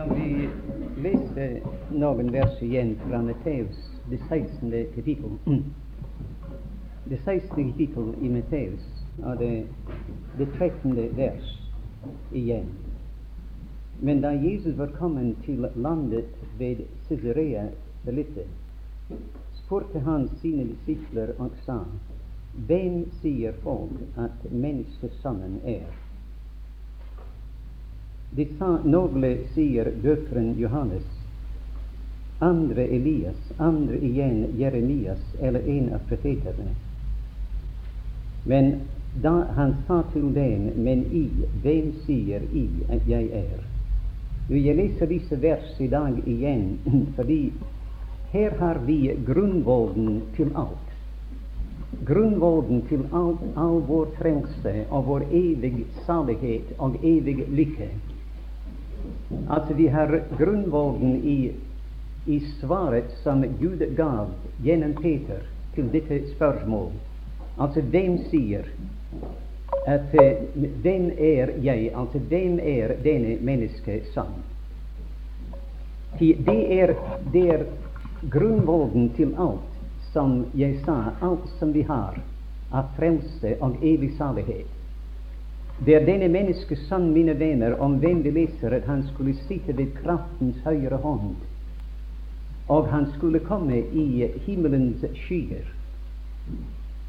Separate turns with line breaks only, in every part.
Kan vi lese noen vers igjen fra Matteus, det 16. kapittel? Det 16. kapittel i Matteus, og det, det 13. vers igjen. Men da Jesus var kommet til landet ved Cesarea Felitte, spurte han sine disipler og sa:" Hvem sier folk at menneskesønnen er? Sa noen sier døperen Johannes, andre Elias, andre igjen Jeremias eller en av profetene. Men da han sa til dem, men I, hvem sier I at jeg er? Jeg leser disse vers i dag igjen fordi her har vi grunnvollen til alt. Grunnvollen til alt, all vår frelse og vår evige salighet og evige lykke. Altså, vi har grunnvollen i, i svaret som Gud gav gjennom Peter til dette spørsmål. Altså, hvem sier at uh, Hvem er jeg? Altså, hvem er denne menneskesønn? Det er, det er grunnvollen til alt som jeg sa, alt som vi har av frelse og evig salighet. Det er denne menneskesønn, mine venner, om hvem vi leser at han skulle sitte ved kraftens høyre hånd, og han skulle komme i himmelens skyer.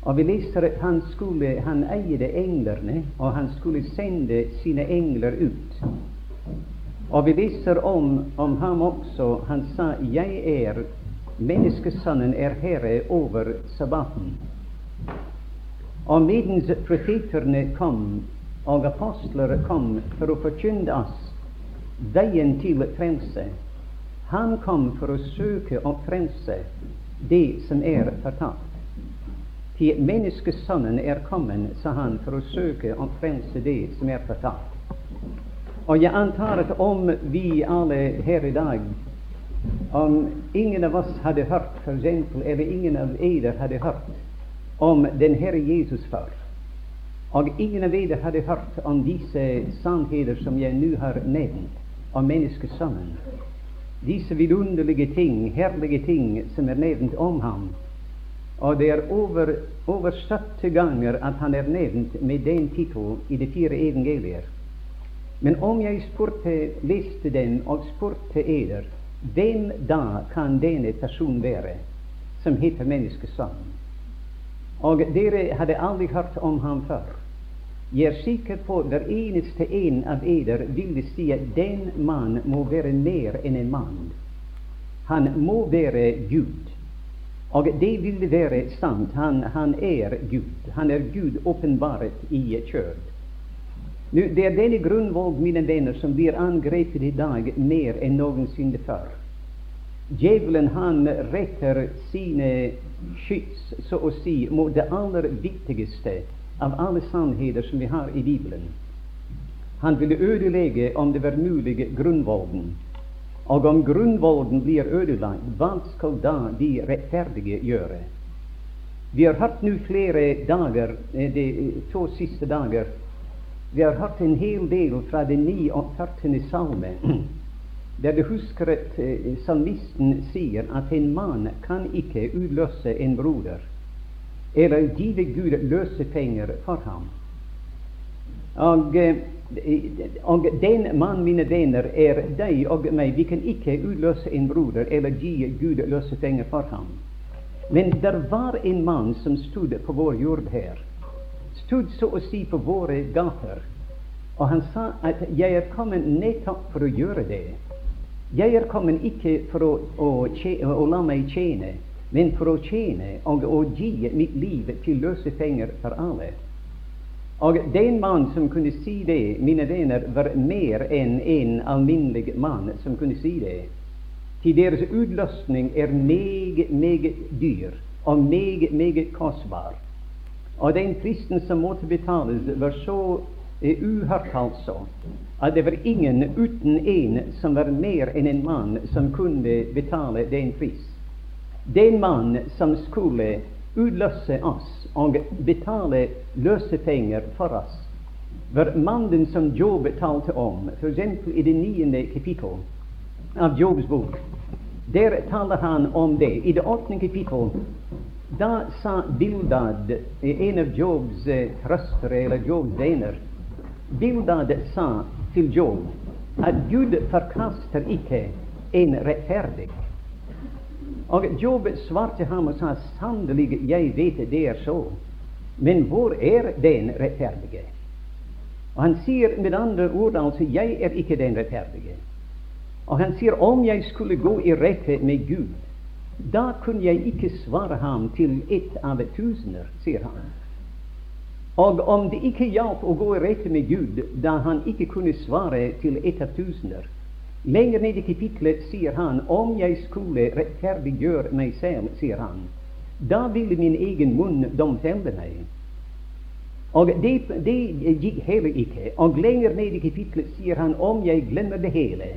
Og vi leser at han skulle han eide englene, og han skulle sende sine engler ut. Og vi leser om, om ham også. Han sa 'Jeg er Menneskesønnen er herre over sabbaten. Og medens profeterne kom, og apostler kom for å forkynne oss veien til frelse, han kom for å søke og frelse det som er fortapt. Til menneskesønnen er kommet, sa han, for å søke og frelse det som er fortapt. Og jeg antar at om vi alle her i dag om ingen av oss hadde hørt, for eksempel, eller ingen av eder hadde hørt om den Herre Jesus før, og ingen av dere hadde hørt om disse sannheter som jeg nå har nevnt, om menneskesønnen, disse vidunderlige ting, herlige ting som er nevnt om ham, og det er over, over 70 ganger at han er nevnt med den tittel i de fire evangelier. Men om jeg spurte, leste den og spurte eder hvem da kan denne personen være som heter menneskesønn? Og dere hadde aldri hørt om ham før. Jeg er sikker på hver eneste en av eder ville si at den mann må være mer enn en mann. Han må være Gud. Og det ville være sant. Han, han er Gud. Han er Gud åpenbaret i kjød. Nu, det er denne grunnvoll, mine venner, som blir angrepet i dag mer enn noensinne før. Djevelen han retter sine skyts, så å si, mot det aller viktigste av alle sannheter som vi har i Bibelen. Han ville ødelegge, om det var mulig, grunnvollen. Og om grunnvollen blir ødelagt, hva skal da de rettferdige gjøre? Vi har hørt nå flere dager, eh, de to siste dager, vi har hørt en hel del fra den 49. salme, der du husker at eh, salmisten sier at en mann kan ikke utløse en broder, eller give Gud løsepenger for ham. Og, eh, og den mann, mine venner, er deg og meg. Vi kan ikke utløse en broder eller gi Gud løsepenger for ham. Men det var en mann som stod på vår jord her stod så å si på våre gater. Og han sa at 'jeg er kommet nettopp for å gjøre det'. Jeg er kommet ikke for å, å, å, la meg tjene, men for å tjene og å gi mitt liv til løsepenger for alle. Og den mann som kunne si det, mine venner, var mer enn en alminnelig mann som kunne si det. Til deres utløsning er meget, meget dyr og meget, meget kostbar. Og den prisen som måtte betales, var så uh, uhørt, altså, at det var ingen uten en som var mer enn en mann som kunne betale den pris. Den mann som skulle utløse oss og betale løsepenger for oss, var mannen som Job talte om, f.eks. i det niende kapittel. av Jobs bok, der taler han om det. I det åttende kapittel da sa Bildad, en av Jobs eh, trøstere, eller Jobs venner Bildad sa til Job at Gud forkaster ikke en rettferdig. Og Job svarte ham og sa sannelig, jeg vet det er så, men hvor er den rettferdige? Og Han sier med andre ord altså jeg er ikke den rettferdige. Og han sier om jeg skulle gå i rette med Gud, da kunne jeg ikke svare ham til ett av tusener, sier han. Og om det ikke hjalp å gå i rette med Gud, da han ikke kunne svare til ett av tusener, lenger ned i kapitlet sier han om jeg skulle rettferdiggjøre meg selv, sier han, da ville min egen munn domfelle meg. Og det, det gikk heller ikke. Og lenger ned i kapitlet sier han om jeg glemmer det hele,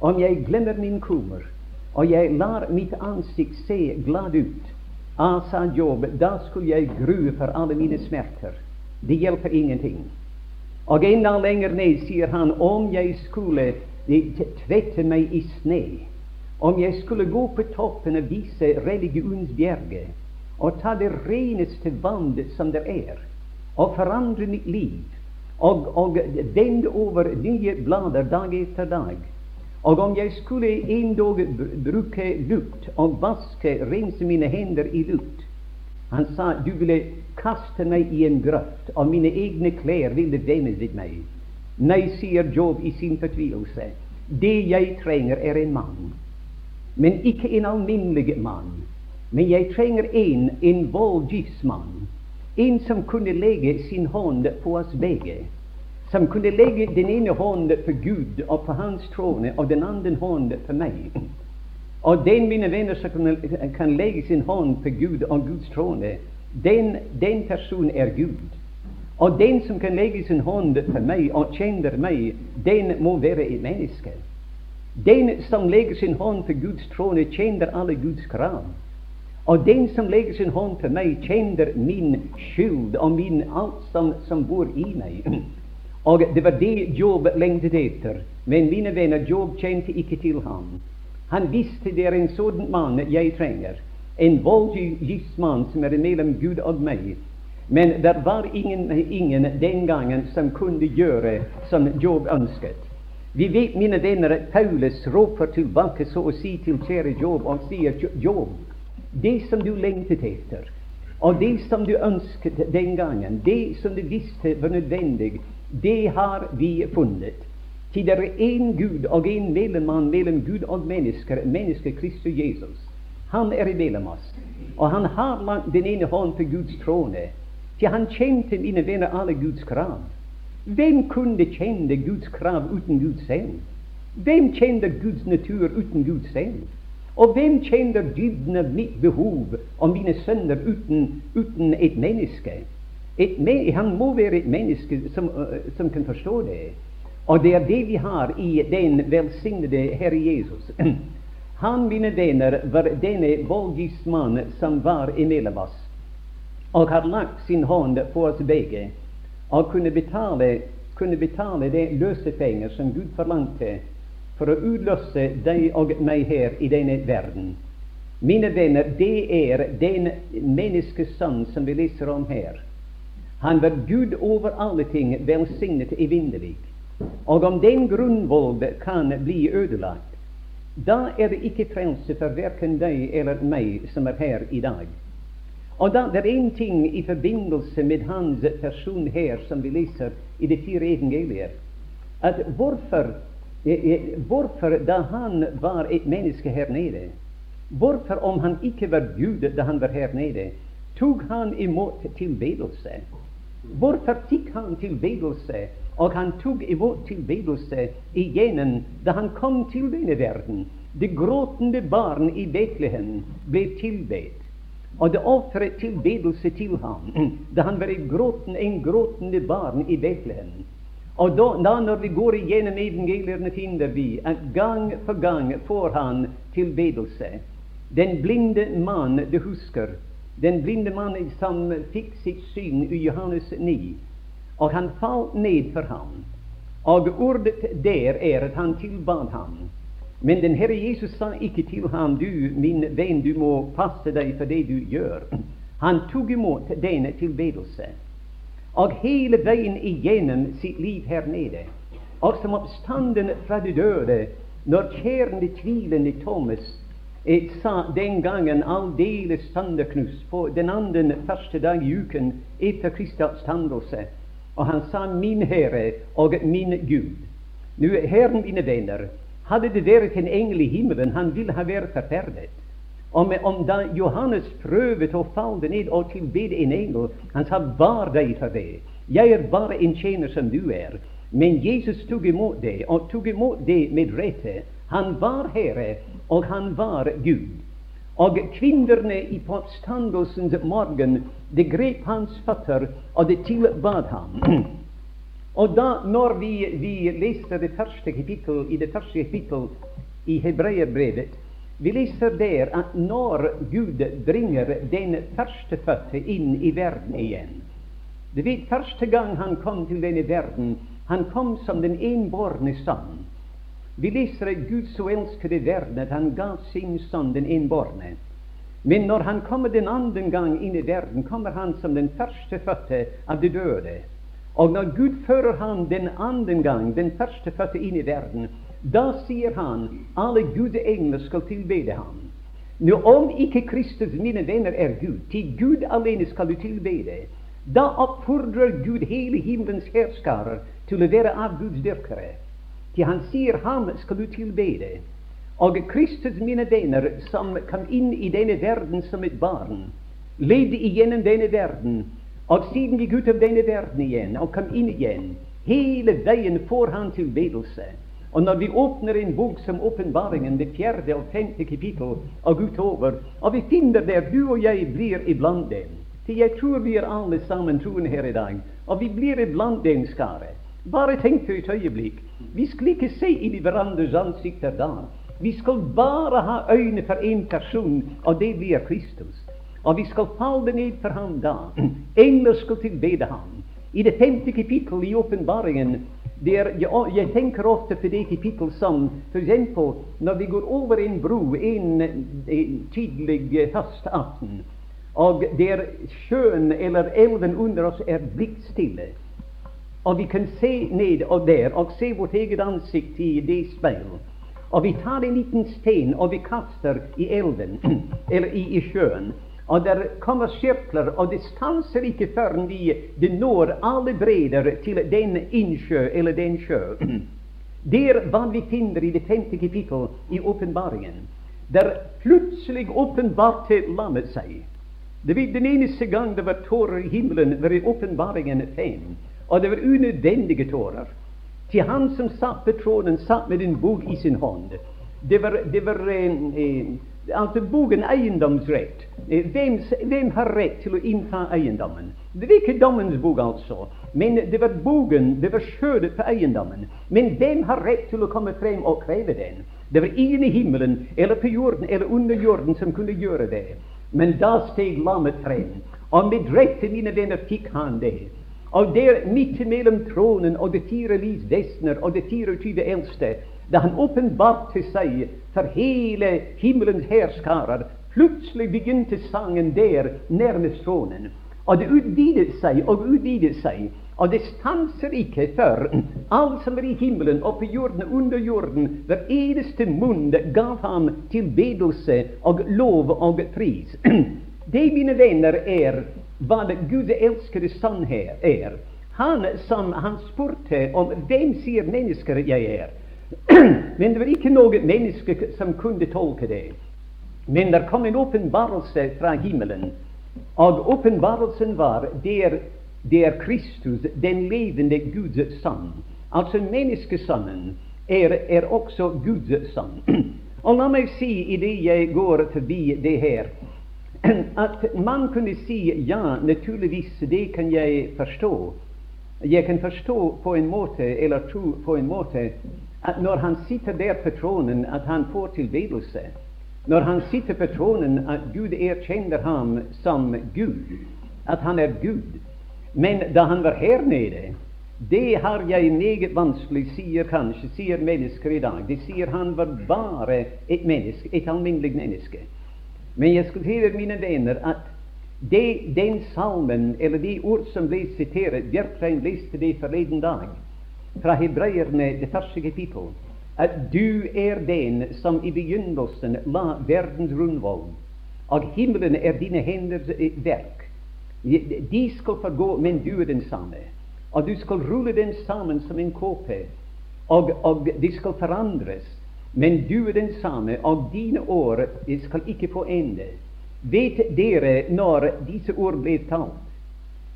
om jeg glemmer min kummer, og jeg lar mitt ansikt se glad ut, ah, sa Job, da skulle jeg grue for alle mine smerter. Det hjelper ingenting. Og enda lenger ned sier han om jeg skulle tvette meg i sne, om jeg skulle gå på toppen og vise religionsbjerget og ta det reneste vann som det er, og forandre mitt liv og, og vende over nye blader dag etter dag. Og om jeg skulle en dag bruke lukt og vaske, rense mine hender i lukt Han sa du ville kaste meg i en grøft, og mine egne klær ville vende ved meg. Nei, sier Job i sin fortvilelse, det jeg trenger, er en mann. Men ikke en alminnelig mann. Men jeg trenger en, en voldgiftsmann en som kunne legge sin hånd på oss begge. Som kunne legge den ene hånd på Gud og på Hans trone, og den andre hånd på meg. Og den, mine venner, som kan, kan legge sin hånd på Gud og Guds trone, den, den personen er Gud. Og den som kan legge sin hånd på meg og kjenner meg, den må være et menneske. Den som legger sin hånd på Guds trone, kjenner alle Guds krav. Og den som legger sin hånd på meg, kjenner min skyld og min alt som, som bor i meg. Og det var det Job lengtet etter. Men mine venner, Job kjente ikke til ham. Han visste det er en sånn mann jeg trenger. En voldgift giftsmann som er mellom Gud og meg. Men det var ingen, ingen den gangen som kunne gjøre som Job ønsket. Vi vet, mine venner, at Paulus roper tilbake så å si til kjære Job og sier Job, det som du lengtet etter, og det som du ønsket den gangen, det som du visste var nødvendig, det har vi funnet. Til det er én Gud og én mellommann mellom Gud og mennesker, mennesket Kristus Jesus. Han er imellom oss. Og han har den ene hånd på Guds trone. Til han kjente, mine venner, alle Guds krav. Hvem kunne kjenne Guds krav uten Gud selv? Hvem kjenner Guds natur uten Gud selv? Og hvem kjenner dybden av mitt behov og mine sønner uten, uten et menneske? Et me han må være et menneske som, uh, som, kan forstå det. Og det er det vi har i den velsignede Herre Jesus. Han, mine venner, var denne voldgiftsmannen som var imellom oss, og har lagt sin hånd på oss begge, og kunne betale, kunne betale det løsepenger som Gud forlangte for å utløse deg og meg her i denne verden. Mine venner, det er den menneskesønn som vi leser om her. Han var Gud over alle ting, velsignet evinnelig. Og om den grunnvoll kan bli ødelagt, da er det ikke frelse for verken deg eller meg som er her i dag. Og da det er én ting i forbindelse med hans person her som vi leser i de fire evangelier, at hvorfor Hvorfor, da han var et menneske her nede, hvorfor, om han ikke var Gud da han var her nede, tok han imot tilbedelse? Hvorfor fikk han tilbedelse, og han tok imot tilbedelse igjen da han kom til denne verden? Det gråtende barn i Betlehem ble tilbedt, det ofret tilbedelse til ham da han var et gråtende, en gråtende barn i Betlehem. Og da, da, når vi går igjennom evangeliene, finner vi at gang for gang får han tilbedelse. Den blinde mann, du husker, den blinde mann som fikk sitt syn i Johannes 9, og han falt ned for ham. Og ordet der er at han tilbad ham. Men den Herre Jesus sa ikke til ham, du min venn, du må passe deg for det du gjør. Han tok imot denne tilbedelse. Og hele veien igjennom sitt liv her nede, og som oppstanden fra de døde, når kjerne tvilende Thomas eh, sa den gangen aldeles standeknust på den andre første dag i uken etter Kristi oppstandelse, og han sa 'Min Herre og min Gud'. Nå, Herren, mine venner, hadde det vært en engel i himmelen, han ville ha vært forferdet. Om, om da Johannes prøvde å falle ned og tilbede en engel, han sa 'var deg for det'. Jeg er bare en tjener som du er. Men Jesus tok imot det, og tok imot det med rette. Han var Herre, og han var Gud. Og kvinnene i oppstandelsens morgen, det grep hans føtter, og det tilbad ham. Og da, når vi, vi leser det første kapittel i det første kapittel i Hebreerbrevet, vi leser der at når Gud bringer den førstefødte inn i verden igjen Du vet, første gang han kom til denne verden, han kom som den enbårne sønn. Vi leser at Gud så elsket verden at han ga sin sønn den enbårne. Men når han kommer den andre gang inn i verden, kommer han som den førstefødte av de døde. Og når Gud fører ham den andre gang, den første fødte inn i verden, da sier han alle Guds skal tilbede ham. Nå, om ikke Kristus, mine venner, er Gud, til Gud alene skal du tilbede, da oppfordrer Gud hele himmelens herskarer til å være avgudsdyrkere. Til han sier ham skal du tilbede. Og Kristus, mine venner, som kom inn i denne verden som et barn, levde igjennom denne verden, og siden gikk ut av denne verden igjen og kom inn igjen, hele veien får han tilbedelse. Og når vi åpner en bok som Åpenbaringen, det fjerde og femte kapittel, og utover, og vi finner der du og jeg blir iblant dem For jeg tror vi er alle sammen troende her i dag, og vi blir iblant den skare. Bare tenk for et øyeblikk. Vi skal ikke se inn i hverandres ansikter da. Vi skal bare ha øyne for én person, og det blir Kristus. Og vi skal falle ned for ham da. Engler skal tilbede ham. I det femte kapittel i åpenbaringen jeg, jeg, tenker ofte på det kapittel som f.eks. når vi går over en bro en, en tidlig høstaften, og der sjøen eller elven under oss er blikkstille, og vi kan se ned og der og se vårt eget ansikt i det speil. Og vi tar en liten stein og vi kaster i elven, eller i, i sjøen. Og der kommer sirkler, og det stanser ikke før vi de når alle bredder til den innsjø eller den sjø. Det er hva vi finner i det femte kapittel i åpenbaringen. Der plutselig åpenbarte lammet seg. Det var Den eneste gang det var tårer i himmelen, var i åpenbaringen fem. Og det var unødvendige tårer. Til han som satt på tronen, satt med en bok i sin hånd. Det var, det var eh, eh, altså boken eiendomsrett. Eh, hvem, hvem, har rett til å innta eiendommen? Det var ikke dommens bok, altså. Men det var boken, det var skjødet på eiendommen. Men hvem har rett til å komme frem og kreve den? Det var ingen i himmelen eller på jorden eller under jorden som kunne gjøre det. Men da steg lammet frem, og med rette, mine venner, fikk han det. Og der midt mellom tronen og de fire livsvesener og de 24 eldste da han åpenbarte seg for hele himmelens herskarer, plutselig begynte sangen der nærmest tronen. Og det utvidet seg og utvidet seg. Og det stanser ikke før alt som er i himmelen oppe i jorden og under jorden, hver eneste munn gav ham tilbedelse og lov og pris. Det, mine venner, er hva Gud elskede sannhet er. Han som han spurte om hvem sier mennesker jeg er. Men det var ikke noe menneske som kunne tolke det. Men det kom en åpenbarelse fra himmelen. Og åpenbarelsen var der, der Kristus, den levende Guds sønn. Altså menneskesønnen er, er også Guds sønn. Og la meg si idet jeg går forbi det her, at man kunne si ja, naturligvis, det kan jeg forstå. Jeg kan forstå på en måte, eller tro på en måte, at når han sitter der på tronen, at han får tilbedelse. Når han sitter på tronen, at Gud erkjenner ham som Gud, at han er Gud. Men da han var her nede, Det har jeg meget vanskelig, sier kanskje, sier mennesker i dag. De sier han var bare et menneske, et alminnelig menneske. Men jeg skal si mine venner, at det, den salmen, eller de ord som ble sitert Bjørkrein leste det forleden dag, fra hebreerne, det første kapittel, at du er den som i begynnelsen la verdens rundvoll, og himmelen er dine henders eh, verk. De skal forgå, men du er den samme. Og du skal rulle den sammen som en kåpe, og, og de skal forandres. Men du er den samme, og dine år skal ikke få ende. Vet dere når disse ord ble talt?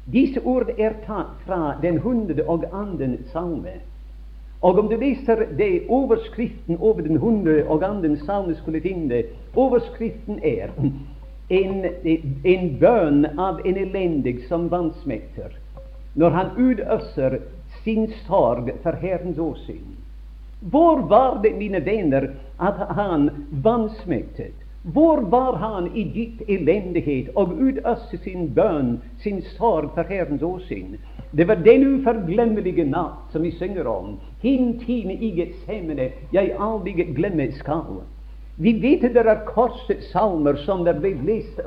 Disse ord er tatt fra den hundre og andre salme. Og om du leser det overskriften over den hundre og andre salme skulle finne, overskriften er en, en bønn av en elendig som vannsmekter, når han utøser sin sorg for Herrens åsyn. Hvor var det, mine venner, at han vansmektet? Hvor var han i ditt elendighet og utøste sin bønn, sin sorg for Herrens åsyn? Det var den uforglemmelige natt som vi synger om. Hin time i Getsemane jeg aldri glemme skal. Vi vet at det er korsets salmer som det ble lest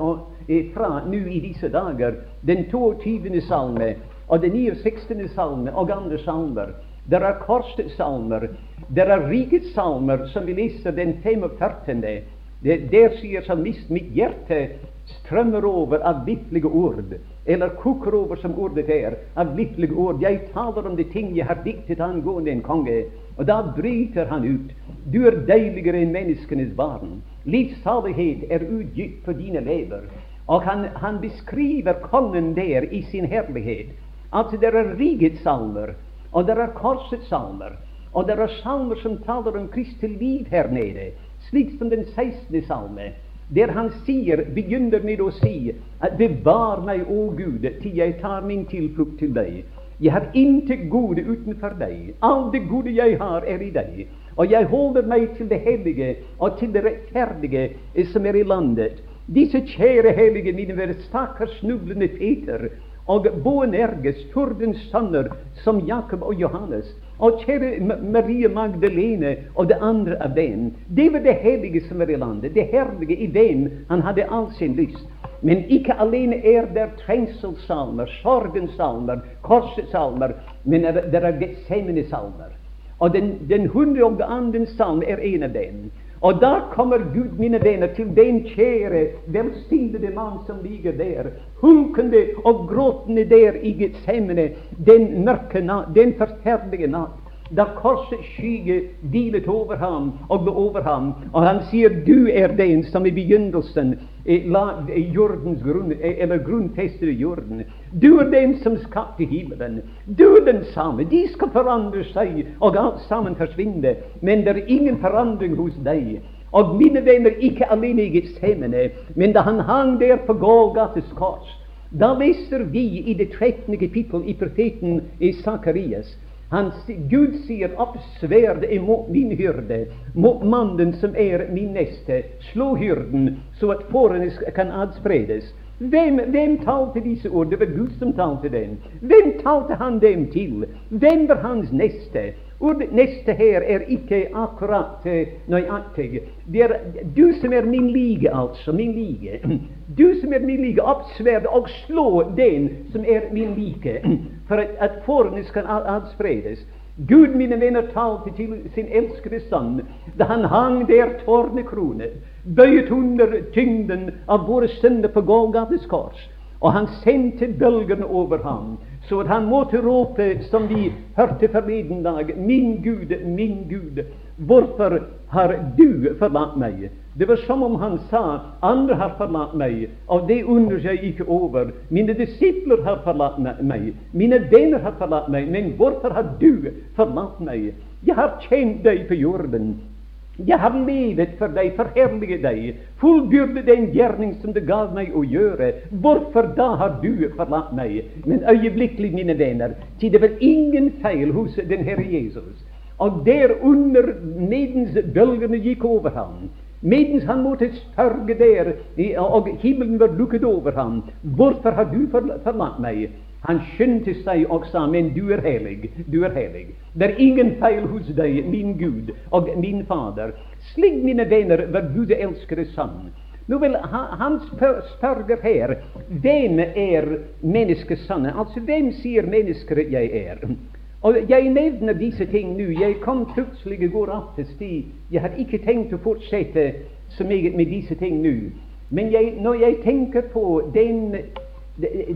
fra nå i disse dager. Den 22. salme og den 69. salme og andre salmer. Det er korsets salmer. Det er rikets salmer, som vi leser den 45. Det, der sier salmist mitt hjerte strømmer over av liflige ord, eller koker over som ordet er, av liflige ord. Jeg taler om de ting jeg har diktet angående en konge. Og da bryter han ut. Du er deiligere enn menneskenes barn. Livssalighet er utgitt på dine lever. Og han, han beskriver kongen der i sin herlighet. Altså, det er rikets salmer. Og det er korsets salmer. Og det er salmer som taler om Kristi liv her nede, slik som den 16. salme, der han sier, begynner med å si at 'Bevar meg, å Gud, til jeg tar min tilflukt til deg'. Jeg har intet gode utenfor deg. Alt det gode jeg har, er i deg. Og jeg holder meg til det hellige og til det rettferdige som er i landet. Disse kjære hellige mine være stakkars snublende Peter og Boanerges, Tordens sønner, som Jakob og Johannes, og kjære Maria Magdalene og det andre av dem. Det var det hellige som var i landet, det herlige i dem han hadde all sin lyst. Men ikke alene er det trengselssalmer, sorgensalmer, korssalmer, men det er Getsemane-salmer. Og den, den hundre og andre salme er en av dem. Og da kommer Gud, mine venner, til den kjære, velsignede mann som ligger der, hunkende og gråtende der i Getsemane, den mørke natt, den forferdelige natt. Da korsets skygge hvilet over ham og over ham, og han sier, 'Du er den som i begynnelsen eh, la jordens grunn, eh, eller grunnfestede jorden.' 'Du er den som skapte himmelen.' 'Du er den samme.' De skal forandre seg, og alt sammen forsvinne, men det er ingen forandring hos deg. Og mine venner, ikke alene i Getsemane, men da han hang der på Golgates kors, da leser vi i det 13. kapittel i profeten i Sakarias han, Gud sier opp sverdet imot min hyrde, mot mannen som er min neste. Slå hyrden, så at fårene kan adspredes. Hvem, hvem, talte disse ord? Det var Gud som talte dem. Hvem talte han dem til? Hvem var hans neste? Ordet 'neste' her er ikke akkurat uh, nøyaktig. Det er du som er min like, altså. Min like. Du som er min like, oppsverd og slå den som er min like, for at, at fårene skal adspredes. Gud, mine venner, talte til sin elskede sønn da han hang der tårnekronet, bøyet under tyngden av våre synder på Golgates kors, og han sendte bølgene over ham så han måtte råpe, som vi hørte forleden dag, Min Gud, min Gud, hvorfor har du forlatt meg? Det var som om han sa, andre har forlatt meg, og det undrer jeg ikke over. Mine disipler har forlatt meg, mine venner har forlatt meg, men hvorfor har du forlatt meg? Jeg har tjent deg på jorden. Jeg har levet for deg, forherlige deg, fullbyrde den gjerning som du gav meg å gjøre. Hvorfor da har du forlatt meg? Men øyeblikkelig, mine venner, til det var ingen feil hos den Herre Jesus. Og der under, medens bølgene gikk over ham, medens han måtte sørge der, og himmelen var lukket over ham, hvorfor har du forlatt meg? Han skyndte seg og sa, men du er hellig, du er hellig. Det er ingen feil hos deg, min Gud og min Fader. Slik, mine venner, var Gud elskede sann. Nå vil Han spørger her hvem er menneskets sanne? Altså, hvem sier mennesker jeg er? Og Jeg nevner disse ting nå. Jeg kom plutselig i går aftes Jeg har ikke tenkt å fortsette så meget med disse ting nå. Men jeg, når jeg tenker på den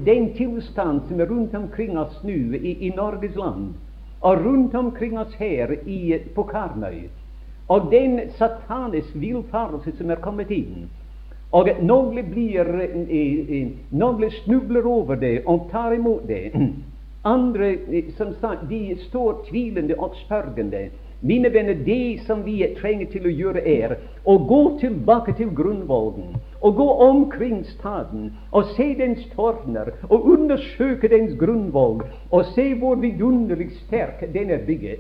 den tilstand som er rundt omkring oss nå i, i, Norges land, og rundt omkring oss her i, på Karmøy, og den satanisk villfarelse som er kommet inn, og noen blir Noen snubler over det og tar imot det. Andre som sagt, de står tvilende og spørgende. Mine venner, det som vi trenger til å gjøre, er å gå tilbake til grunnvollen og gå omkring staden og se dens tårner og undersøke dens grunnvoll og se hvor vidunderlig sterk den er bygget.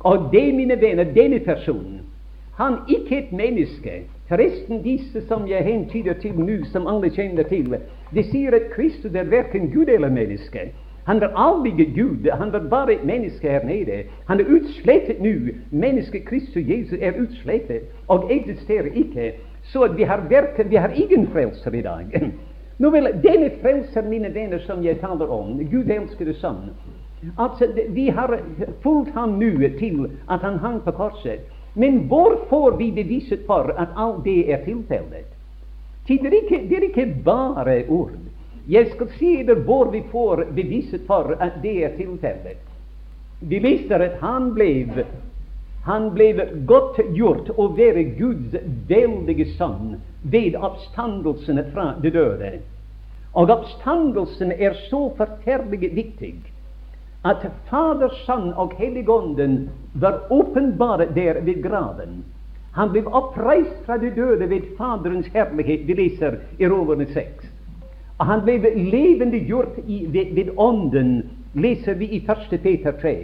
Og det, mine venner, denne personen, han ikke et menneske. Forresten, disse som jeg hentyder til nå, som alle kjenner til, de sier at Kristus er verken Gud eller menneske. Han var aldri Gud, han var bare et menneske her nede. Han er utslettet nå. Mennesket Kristus Jesus er utslettet og eksisterer ikke. Så vi har, verken, vi har ingen frelser i dag. Nå vel, Denne frelser, mine venner, som jeg taler om, Gud elskede Sønn altså, Vi har fulgt ham nå til at han hang på korset. Men hvor får vi beviset for at alt det er tilfellet? Det er ikke, det er ikke bare ord. Jeg skal si dere hvor vi får beviset for at det er tilfellet. Vi leser at han ble han ble godtgjort å være Guds veldige sønn ved oppstandelsen fra de døde. Og oppstandelsen er så forferdelig viktig at Fader, Sønn og Helligånden var åpenbare der ved graven. Han ble oppreist fra de døde ved Faderens herlighet, vi leser i Roverne 6. Og han ble levendegjort ved, ved Ånden, leser vi i 1. Peter 3.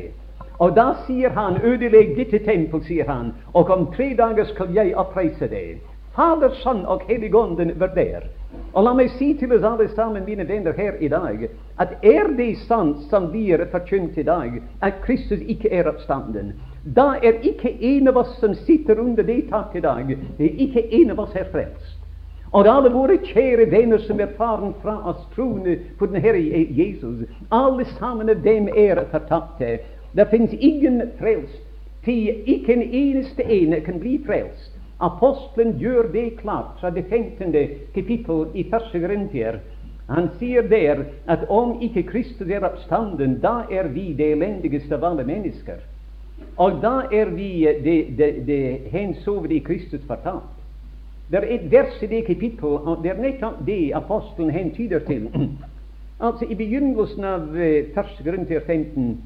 Og da sier han, ødelegg dette tempel, sier han, og om tre dager skal jeg oppreise det. Fader, Sønn og Helligånden var der. Og la meg si til oss alle sammen, mine venner her i dag, at er det sant som blir forkynt i dag, at Kristus ikke er oppstanden, da er ikke en av oss som sitter under det taket i dag, det er ikke en av oss er frelst. Og alle våre kjære venner som er faren fra oss troende på den Herre Jesus, alle sammen av dem er fortapte. Det fins ingen frelst. Ikke en eneste ene kan bli frelst. Apostelen gjør det klart fra det 15. kapittel i første Grintier. Han sier der at om ikke Kristus er oppstanden, da er vi det elendigste av alle mennesker. Og da er vi det, det, det hensovne i Kristus fortalt. Det er et vers i det kapittelet, og det er nettopp det apostelen hentyder til. altså I begynnelsen av 1. Eh, Grintier 15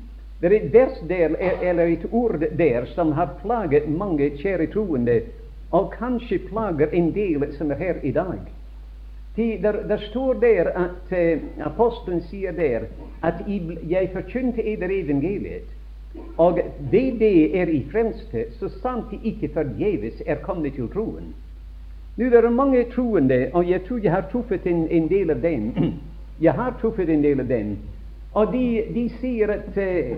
det er et vers der, eller et ord der som har plaget mange kjære troende, og kanskje plager en del som er her i dag. Der, der står der at eh, apostelen sier der at jeg forkynte eder evangeliet, og det det er i fremste, så sant de ikke forgjeves er kommet til troen. Nå det er mange troende, og jeg tror jeg har truffet en, en del av dem. jeg har truffet en del av dem og de, de sier at uh,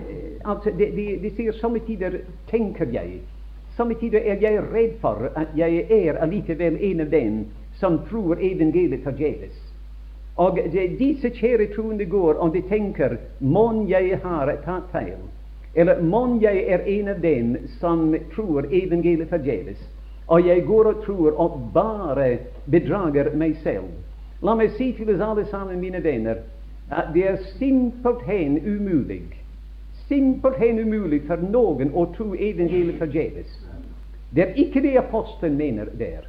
altså de, de, de, sier somme tider tenker jeg, somme tider er jeg redd for at jeg er allikevel en av dem som tror evangeliet forgjeves. Og de, disse kjære troende går og de tenker mon jeg har tatt feil, eller mon jeg er en av dem som tror evangeliet forgjeves, og jeg går og tror og bare bedrager meg selv. La meg si til oss alle sammen, mine venner, at det er simpelthen umulig simpelthen umulig for noen å tro evangeliet forgjeves. Det er ikke det apostelen mener der.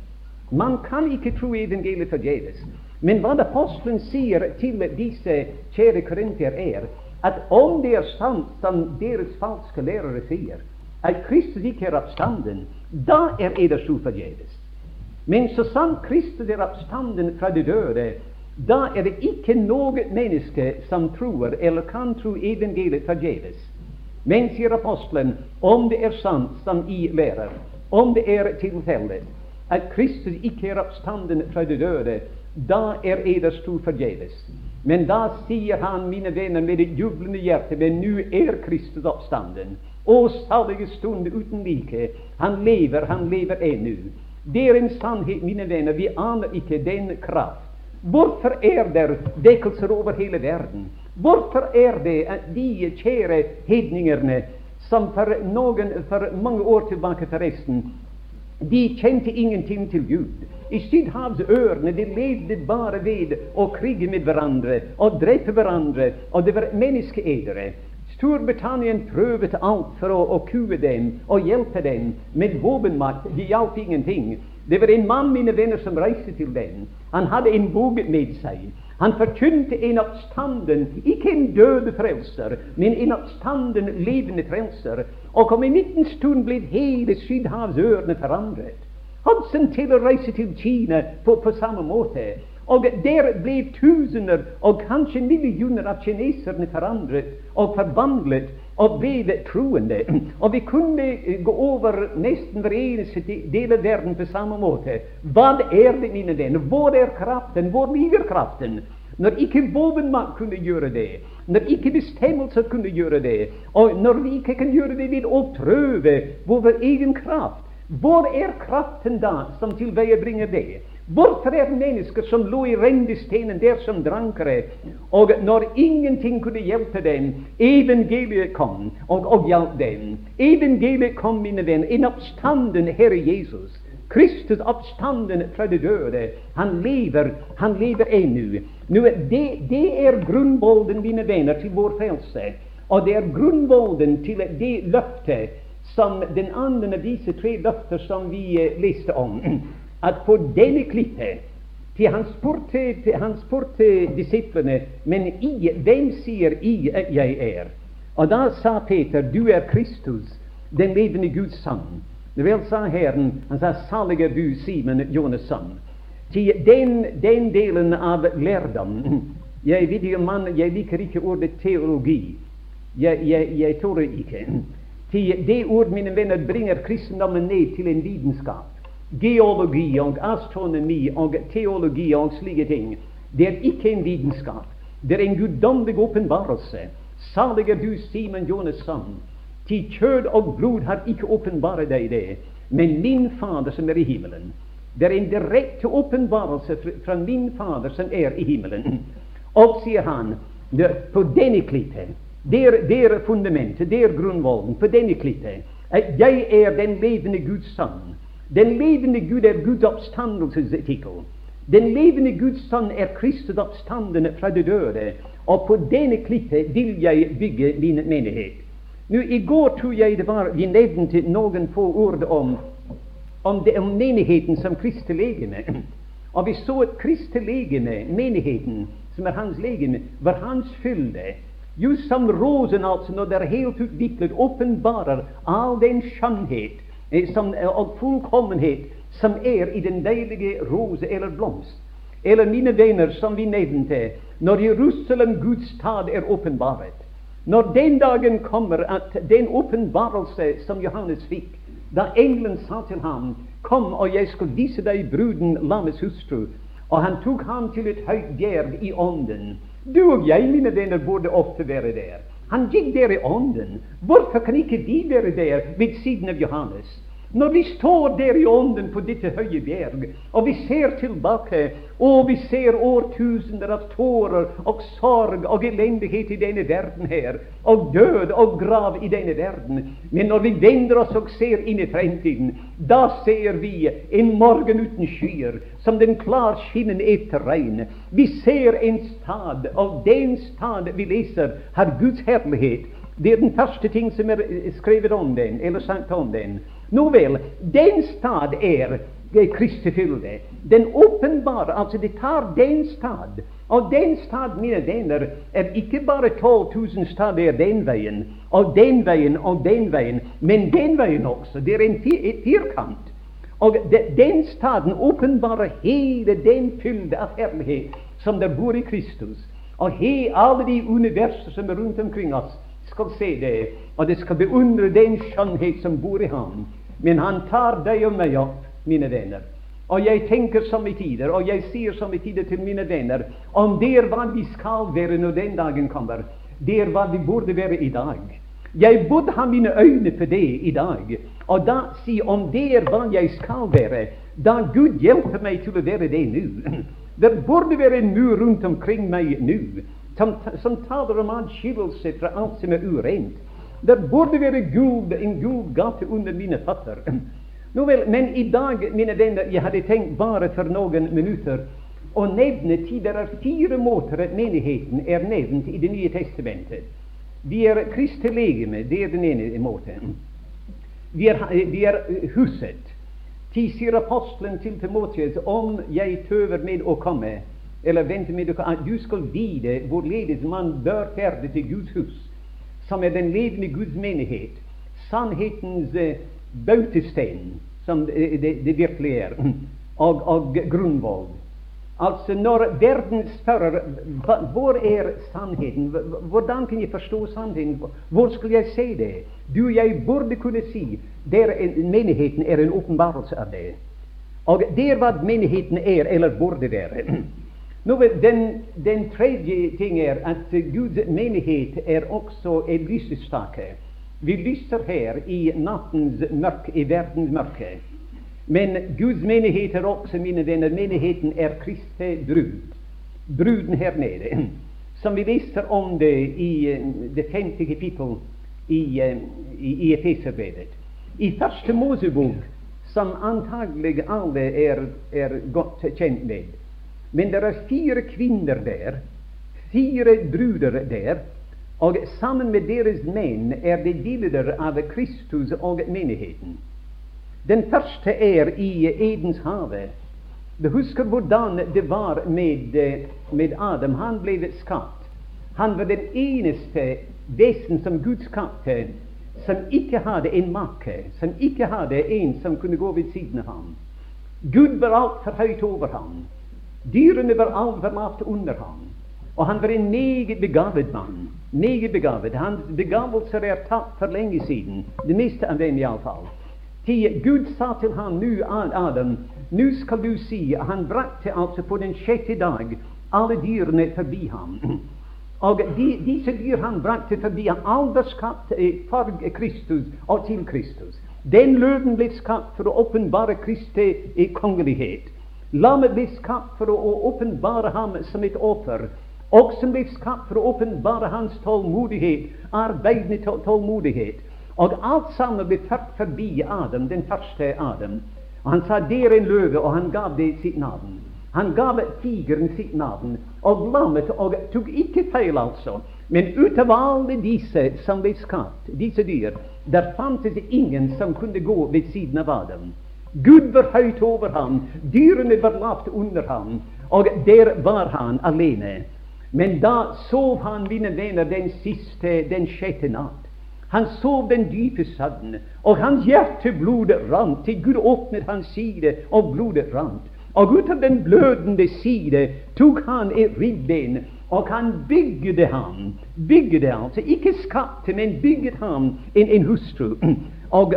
Man kan ikke tro evangeliet forgjeves. Men hva apostelen sier til disse kjære korinter, er at om det er sant som deres falske lærere sier, at Kristus ikke er oppstanden, da er eders tro forgjeves. Men så sant Kristus er oppstanden fra de døde, da er det ikke noe menneske som tror eller kan tro evangeliet forgjeves. Men, sier apostelen, om det er sant som I lærer, om det er tilfelle at Kristus ikke er oppstanden fra de døde, da er eders tro forgjeves. Men da sier han, mine venner, med et jublende hjerte, men nå er Kristus oppstanden. Å, salige stund uten like. Han lever, han lever ennå. Det er en sannhet, mine venner. Vi aner ikke den kraft. Hvorfor er det vekkelser over hele verden? Hvorfor er det at de kjære hedningerne som for, noen, for mange år tilbake forresten de kjente ingenting til Gud. I Sydhavsørene de levde bare ved å krige med hverandre og drepe hverandre, og det var menneskeedere. Storbritannia prøvde alt for å, å kue dem og hjelpe dem med våpenmakt. Det hjalp ingenting. Det var en mann, mine venner, som reiste til den. Han hadde en bok med seg. Han forkynte en oppstanden, ikke en døde frelser, men en oppstanden levende frelser. Og om en liten stund ble hele Sydhavsørene forandret. Hudson til å reise til Kina på, på samme måte. Og der ble tusener og kanskje millioner av kineserne forandret og forvandlet og ble troende. Og vi kunne gå over nesten hver eneste del av verden på samme måte. Hva er det, mine venner? Hvor er kraften? Hvor ligger kraften? Når ikke våpenmakt kunne gjøre det, når ikke bestemmelser kunne gjøre det, og når vi ikke kan gjøre det ved å prøve vår egen kraft, hvor er kraften da som tilveiebringer det? Hvorfor er mennesker som lå i rennestenen der som drankere, og når ingenting kunne hjelpe dem, evangeliet kom og, og hjalp dem. Evangeliet kom, mine venner, en oppstanden Herre Jesus. Kristus oppstanden fra de døde. Han lever, han lever ennå. Det, det er grunnvolden, mine venner, til vår frelse. Og det er grunnvolden til det løftet som den andre av disse tre løfter som vi eh, leste om at på denne klippet til han spurte, han spurte disiplene men i, hvem sier I jeg er? Og da sa Peter, du er Kristus, den levende Guds sønn. Vel, sa Herren, han sa, salig er du, Simon, Jonas' sønn. Til den, den, delen av lærdom Jeg jeg liker ikke ordet teologi. Jeg, jeg, jeg tror ikke. Til det ord, mine venner, bringer kristendommen ned til en vitenskap geologi og astronomi og teologi og slike ting. Det er ikke en vitenskap. Det er en guddommelig åpenbarelse. Salig er du, Simon Jonas' sønn. Til kjød og blod har ikke åpenbart deg det, men min Fader som er i himmelen. Det er en direkte åpenbarelse fra min Fader som er i himmelen. Og sier han, på denne klippet, der, der er fundamentet, der er grunnvollen, på denne klippet, at jeg er den levende Guds sønn. Den levende Gud er Guds oppstandelsestittel. Den levende Guds sønn er Kristus oppstandende fra de døde. Og på denne klippet vil jeg bygge min menighet. Nå, I går tror jeg det var vi nevnte noen få ord om, om, det, om menigheten som Kristi legeme. Og vi så at Kristi legeme, menigheten, som er hans legeme, var hans fylde. Just som rosen, altså, når det er helt utviklet, åpenbarer all den skjønnhet som, og fullkommenhet som er i den deilige rose eller blomst. Eller mine venner, som vi nevnte, når Jerusalem, Guds stad, er åpenbaret. Når den dagen kommer at den åpenbarelse som Johannes fikk, da engelen sa til ham, 'Kom, og jeg skal vise deg bruden, lammets hustru', og han tok ham til et høyt bjerg i ånden. Du og jeg, mine venner, burde ofte være der. Han gikk der i ånden. Hvorfor kan ikke vi være der ved siden av Johannes? Når vi står der i ånden på dette høye bjerg, og vi ser tilbake, og vi ser årtusener av tårer og sorg og elendighet i denne verden her, og død og grav i denne verden Men når vi vender oss og ser inn i fremtiden, da ser vi en morgen uten skyer, som den klarskinnende etter regn. Vi ser en stad, og den stad vi leser, har Guds herlighet. Det er den første ting som er skrevet om den, eller sagt om den. Nå vel, den stad er Kristi fylde. Den åpenbare, altså det tar den stad. Og den stad, mine venner, er ikke bare 12 000 stader den veien, og den veien og den veien, men den veien også. Det er en firkant. Og de, den staden åpenbarer hele den fylde av herlighet som der bor i Kristus. Og he, alle de universer som er rundt omkring oss, skal se det, og det skal beundre den skjønnhet som bor i ham. Men han tar deg og meg opp, mine venner. Og jeg tenker som i tider, og jeg sier i tider til mine venner, om det er hva vi skal være når den dagen kommer, det er hva vi burde være i dag. Jeg burde ha mine øyne på det i dag, og da si om det er hva jeg skal være, da Gud hjelper meg til å være det nå. Det burde være en mur rundt omkring meg nå som, som taler om adskillelse fra alt som er urent. Det burde være Gud, en gul gate under mine føtter. Nå vel, men i dag, mine venner, jeg hadde tenkt bare for noen minutter å nevne ti Det er fire måter at menigheten er nevnt i Det nye testamentet. Vi er Kristi legeme, det er den ene måten. Vi er, vi er huset. Ti sier apostelen til Timotius om jeg tøver med å komme, eller venter med å komme, at du skal vite hvorledes man bør ferde til Guds hus, som er den levende Guds menighet, sannhetens bautastein, som det, det, det, virkelig er, og, og grunnvoll. Altså, når verden spør hvor er sannheten, hvordan kan jeg forstå sannheten, hvor skal jeg se det? Du, jeg burde kunne si der menigheten er en åpenbarelse av det. Og det er hva menigheten er, eller burde være. Nå, den, den tredje ting er at Guds menighet er også en lysestake. Vi lyser her i nattens mørke, i verdens mørke. Men Guds menighet er også, mine venner, menigheten er Kristi brud. Bruden her nede. Som vi leser om det i eh, det femte kapittel i, eh, i, i Efeserbrevet. I første Mosebok, som antagelig alle er, er godt kjent med. Men det er fire kvinner der, fire bruder der, og sammen med deres menn er det bilder av Kristus og menigheten. Den første er i Edens hage. Du husker hvordan det var med, med, Adam. Han ble skapt. Han var den eneste vesen som Gud skapte som ikke hadde en make, som ikke hadde en som kunne gå ved siden av ham. Gud var altfor høyt over ham. Dyrene var altfor lavt under ham. Og han var en meget begavet mann. Meget begavet. Hans begavelser er tatt for lenge siden. Det meste av dem, iallfall. Gud sa til ham nå, Adam, nå skal du si Han brakte altså på den sjette dag alle dyrene forbi ham. Og de, disse dyr han brakte forbi ham, alle skapt for Kristus og til Kristus. Den løven ble skapt for å åpenbare Kristi kongelighet. Lammet ble skapt for å åpenbare ham som et offer. Som ble skapt for å åpenbare hans tålmodighet, arbeidende tålmodighet. Og alt sammen ble ført forbi Adam, den første Adam. Og Han sa der er en løve, og han gav det sitt navn. Han gav tigeren sitt navn, og lammet, og tok ikke feil, altså. Men ut av alle disse som ble skapt, disse dyr, der fantes ingen som kunne gå ved siden av Adam. Gud var høyt over ham, dyrene var lavt under ham, og der var han alene. Men da sov han, mine venner, den siste, den sjette natt. Han sov den dype søvn, og hans hjerteblod rant. Til Gud åpnet hans side, og blodet rant. Og ut av den blødende side tok han et ribben, og han bygde ham. Bygde altså, ikke skapte, men bygget ham en, en hustru. Og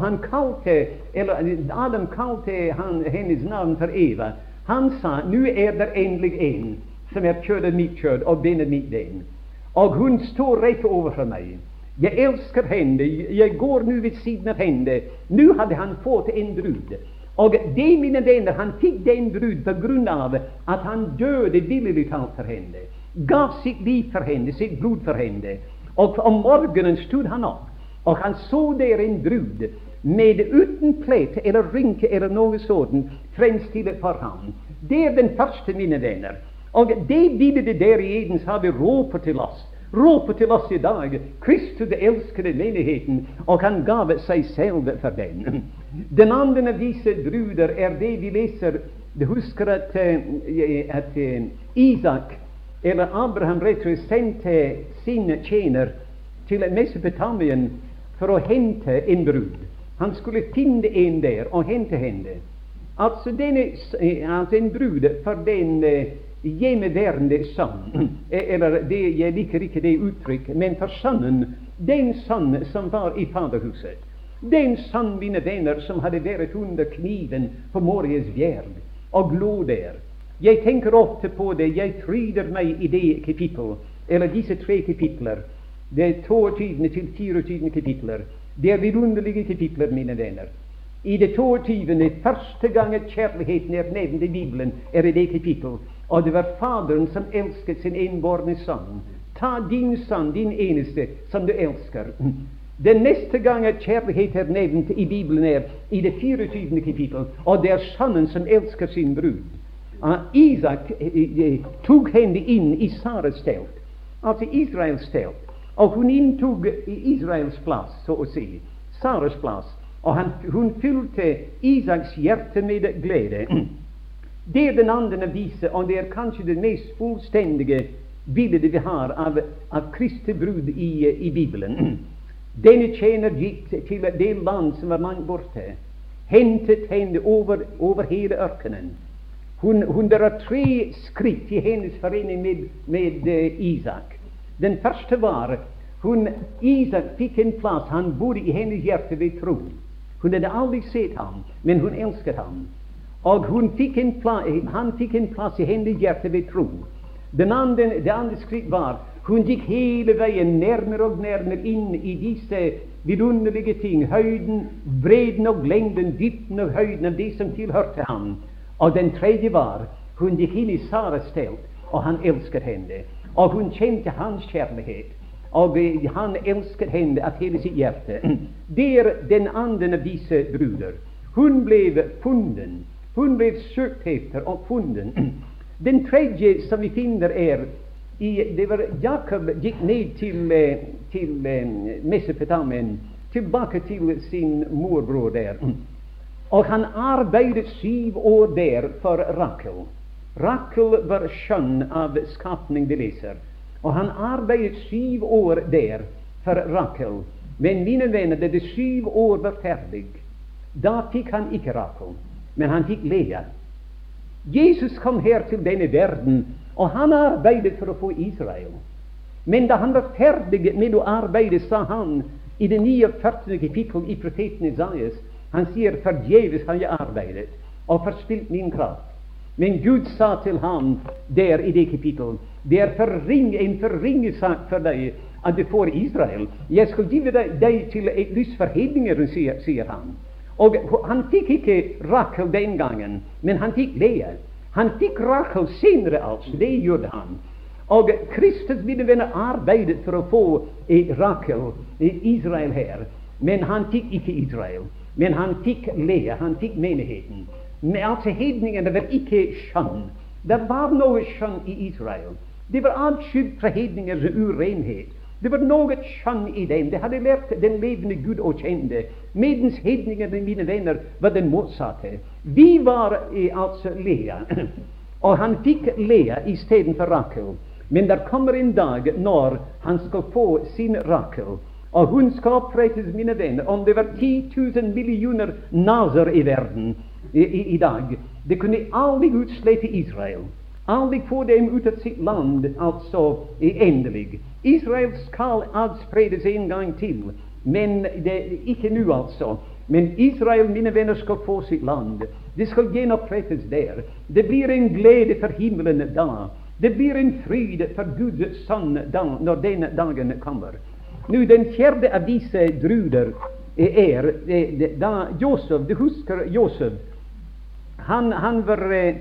han kalte, eller Adam kalte han, hennes navn for Eva. Han sa nå er det endelig en som er kjød av mitt kjød og ben mitt ben. Og hun står rett overfor meg. Jeg elsker henne, jeg går nå ved siden av henne. Nå hadde han fått en brud. Og det, mine venner, han fikk den brud på grunn av at han døde villig talt for henne. Gav sitt liv for henne, sitt blod for henne. Og om morgenen stod han opp, og han så der en brud med uten plett eller rynke eller noe sånt fremstilt for ham. Det er den første, mine venner. Og det bildet der i Edens hage roper til oss roper til oss i dag Kristus elskede menigheten, og han gav seg selv for den. Den andre disse bruder er det vi leser Du husker at, eh, at eh, Isak, eller Abraham, rett sendte sin tjener til Mesopotamien for å hente en brud. Han skulle finne en der og hente henne. Altså, denne, eh, altså en brud for den hjemmeværende sønn. Eller det, jeg liker ikke det uttrykk, men for sønnen, den sønn som var i faderhuset. Den sann, mine venner, som hadde vært under kniven på morges fjerd og lå der. Jeg tenker ofte på det. Jeg fryder meg i det kapittel, eller disse tre kapitler. Det er 22. til 24. kapitler. Det er vidunderlige kapitler, mine venner. I det 22. første gang kjærligheten er nevnt i Bibelen, er i det kapittel. Og det var Faderen som elsket sin enbårne sønn. Ta din sønn, din eneste, som du elsker. Den neste gang at kjærlighet er nevnt i Bibelen, er i det 24. kapittel, og det er sønnen som elsker sin brud. Uh, Isak uh, tok henne inn i Saras telt, altså Israels telt, og hun inntok Israels plass, så å si, Saras plass, og han, hun fylte Isaks hjerte med glede. Det er den andre disse, og det er kanskje det mest fullstendige bildet vi har av, av Kristi brud i, i Bibelen. Denne tjener gikk til det land som var langt borte, hentet henne over, over hele ørkenen. Hun, hun, det er tre skritt i hennes forening med, med uh, Isak. Den første var hun, Isak fikk en plass. Han bodde i hennes hjerte ved tro. Hun hadde aldri sett ham, men hun elsket ham. Og fikk han fikk en plass i hennes hjerte ved tro. Den andre, det andre skritt var hun gikk hele veien nærmere og nærmere inn i disse vidunderlige ting. Høyden, bredden og lengden, dybden og høyden av det som tilhørte ham. Og den tredje var hun gikk inn i Saras telt, og han elsket henne. Og hun kjente hans kjærlighet. Og han elsket henne av hele sitt hjerte. Det er den anden av disse bruder. Hun ble funnet. Hun ble søkt etter og funnet. Den tredje som vi finner, er i, det var Jakob gikk ned til, eh, til eh, Mesopotamien, tilbake til sin morbror der. Og han arbeidet syv år der for Rakel. Rakel var skjønn av skapning de leser. Og han arbeidet syv år der for Rakel. Men mine venner, da de syv år var ferdig, da fikk han ikke Rakel, men han fikk Lea. Jesus kom her til denne verden og han arbeidet for å få Israel. Men da han var ferdig med å arbeide, sa han i det 49. kapittel i profeten Isaias Han sier forgjeves har jeg arbeidet og forspilt min kraft. Men Gud sa til ham der i det kapittelet det er forring, en forringet sak for deg at du får Israel. Jeg skal gi deg, til et lys for sier, sier han. Og han fikk ikke Rakel den gangen, men han fikk Lea. Han fikk Rachel senere, altså. Det gjorde han. Og Kristus mine venner arbeidet for å få Rachel, Israel her. Men han fikk ikke Israel. Men han fikk Lea, han fikk menigheten. Men altså Hedningene var ikke skjønn. Det var noe skjønn i Israel. Det var atskilt fra hedningers urenhet. Det var noe skjønn i dem. De hadde lært den levende Gud å kjenne. Medens hedningene, mine venner, var den motsatte. Vi var i, altså Lea, og han fikk Lea istedenfor Rakel. Men der kommer en dag når han skal få sin Rakel. Og hun skal opprettes, mine venner, om det var 10 000 millioner naser i verden i, i, i dag. Det kunne aldri utslette Israel. Aldri få dem ut av sitt land, altså endelig. Israel skal adspredes en gang til, men det, ikke nå, altså. Men Israel, mine venner, skal få sitt land. Det skal gjenopprettes der. Det blir en glede for himmelen da. Det blir en fryd for Guds sønn da, når den dagen kommer. Nå, Den fjerde av disse druder er, da Josef Du husker Josef? Han, han var eh,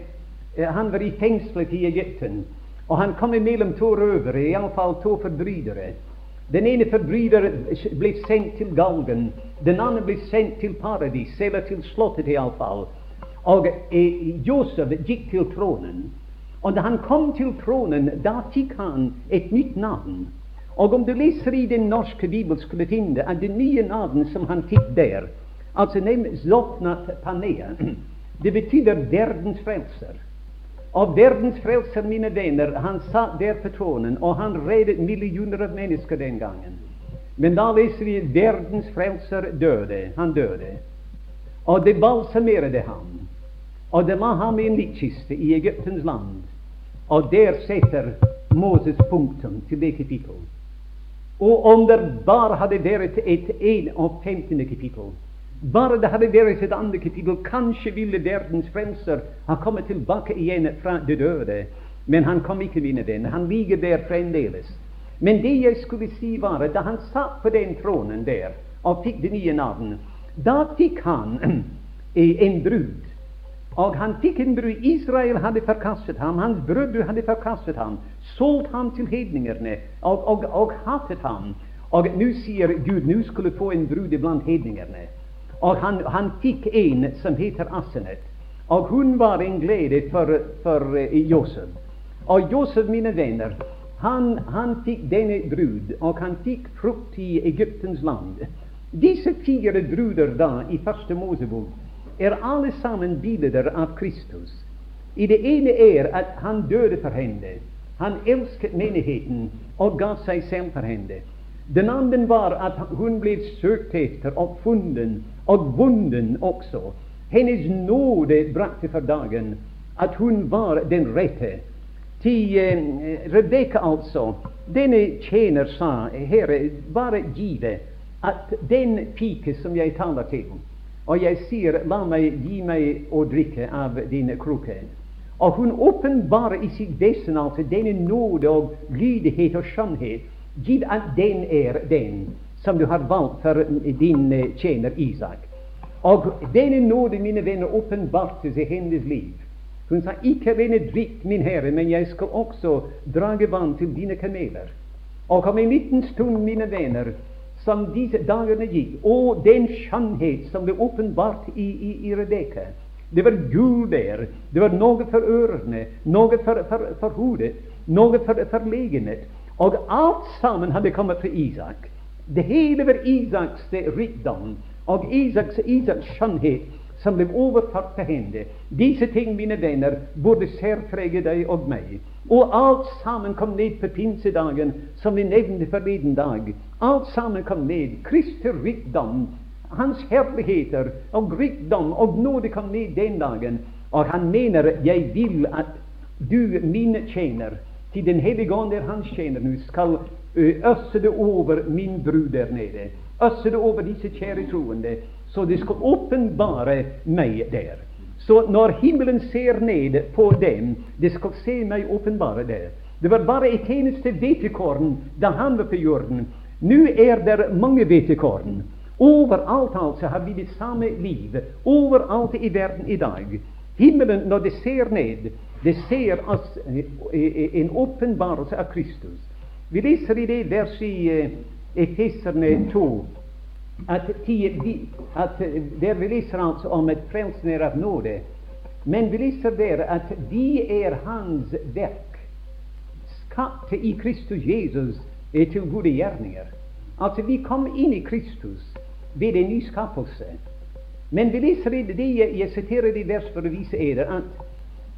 Eh, han var i fengselet i Egypten, og han kom mellom to røvere, iallfall to forbrytere. Den ene forbryter ble sendt til galgen, den andre ble sendt til paradis, eller til slottet iallfall. Og eh, Josef gikk til tronen. Og da han kom til tronen, da fikk han et nytt navn. Og om du leser i den norske bibel, skal du finne at det nye navnet som han fikk der, altså nevnt Zopnat Panea, det betyr verdens frelser. Og verdens frelser, mine venner, han satt der på tronen, og han reddet millioner av mennesker den gangen. Men da leser vi verdens frelser døde. Han døde. Og det balsamerte ham. Og det la ham i en likkiste i Egyptens land. Og der setter Moses punktum til det kapittelet. Og om det bare hadde vært et 51. kapittel, bare det hadde vært et andre kapittel, kanskje ville verdens frelser ha kommet tilbake igjen fra de døde. Men han kom ikke, mine venner. Han ligger der fremdeles. Men det jeg skulle si, var at da han satt på den tronen der og fikk det nye navn, da fikk han en brud. Og han fikk en brud. Israel hadde forkastet ham. Hans brødre hadde forkastet ham. Solgt ham til hedningerne og, og, og hatet ham. Og nå sier Gud nå skulle få en brud iblant hedningerne. Og han, han fikk en som heter Asenet. Og hun var en glede for, for uh, Josef. Og Josef, mine venner, han, han fikk denne brud, og han fikk frukt i Egyptens land. Disse fire bruder da i Første Mosebok er alle sammen bilder av Kristus. I det ene er at han døde for henne. Han elsket menigheten og ga seg selv for henne. Den andre var at hun ble søkt etter og funnet og bonden også. Hennes nåde brakte for dagen at hun var den rette. Til eh, Rebekka, altså, denne tjener sa, Herre, bare gi det at den pike som jeg taler til, og jeg sier, la meg gi meg å drikke av din krukke. Og hun åpenbarer i sitt vesen altså denne nåde og lydighet og skjønnhet. Gitt at den er den som du har valgt for din eh, tjener Isak. Og denne nåde, mine venner, åpenbarte seg hennes liv. Hun sa ikke rene drikk, min herre, men jeg skal også drage vann til dine kameler. Og om en liten stund, mine venner, som disse dagene gikk, og den skjønnhet som ble åpenbart i, i, i Rebekka Det var gull der. Det var noe for ørene, noe for, for, for hodet, noe for, for legemet. Og alt sammen hadde kommet fra Isak. Det hele var Isaks rikdom og Isaks, Isaks skjønnhet som ble overført til henne. Disse ting, mine venner, burde særprege deg og meg. Og alt sammen kom ned på pinsedagen, som vi nevnte forleden dag. Alt sammen kom ned. Kristi rikdom, hans herligheter og rikdom og nåde kom ned den dagen. Og han mener, jeg vil at du, mine tjener, til Den hellige ånd er hans tjener nå, skal øse det over min brud der nede. Øsse det over disse kjære troende så det skal åpenbare meg der. Så når himmelen ser ned på dem, det skal se meg åpenbare der. Det var bare et eneste hvetekorn da han var på jorden. Nå er det mange hvetekorn. Overalt altså har vi det samme liv. Overalt i verden i dag. Himmelen, når det ser ned, det ser en åpenbarelse av Kristus. Vi leser i det verset i eh, Efeserne 2 at, at der vi leser altså om et frelsen er av nåde, men vi leser der at vi er Hans verk, skapt i Kristus Jesus til gode gjerninger. Altså, vi kom inn i Kristus ved en ny skapelse. Men vi leser i det, jeg siterer det vers for å vise eder, at,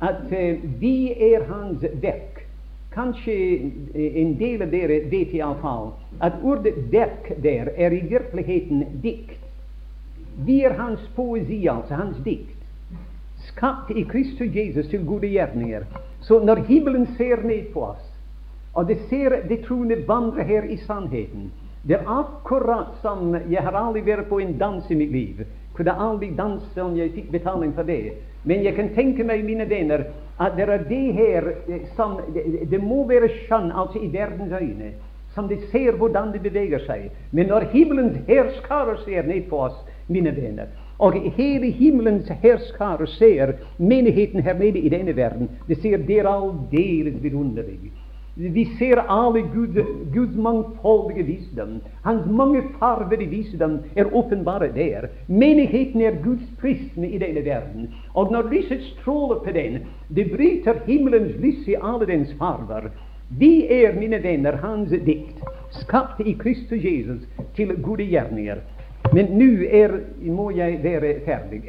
at vi er Hans verk. Kanskje en del av dere vet iallfall at ordet 'verk' der er i virkeligheten dikt. Vi hans poesi, altså hans dikt. Skapt i Kristus Jesus til gode gjerninger. Så når himmelen ser ned på oss, og det ser det troende vandre her i sannheten Det er akkurat som Jeg har aldri vært på en dans i mitt liv. Kunne aldri danse om jeg fikk betaling for det. Men jeg kan tenke meg, mine venner, at det er det her eh, som Det, det må være skjønn, altså i verdens øyne, som de ser hvordan det beveger seg. Men når himmelens herskarer ser ned på oss, mine venner, og hele himmelens herskarer ser menigheten her nede i denne verden, det ser dere aldeles vidunderlig. Vi ser alle Gud, Guds mangfoldige visdom. Hans mange farvede visdom er åpenbare der. Menigheten er Guds prisme i denne verden. Og når lyset stråler på den, det bryter himmelens lys i alle dens farver. Vi er, mine venner, hans dikt, skapt i Kristus Jesus til gode gjerninger. Men nå må jeg være ferdig.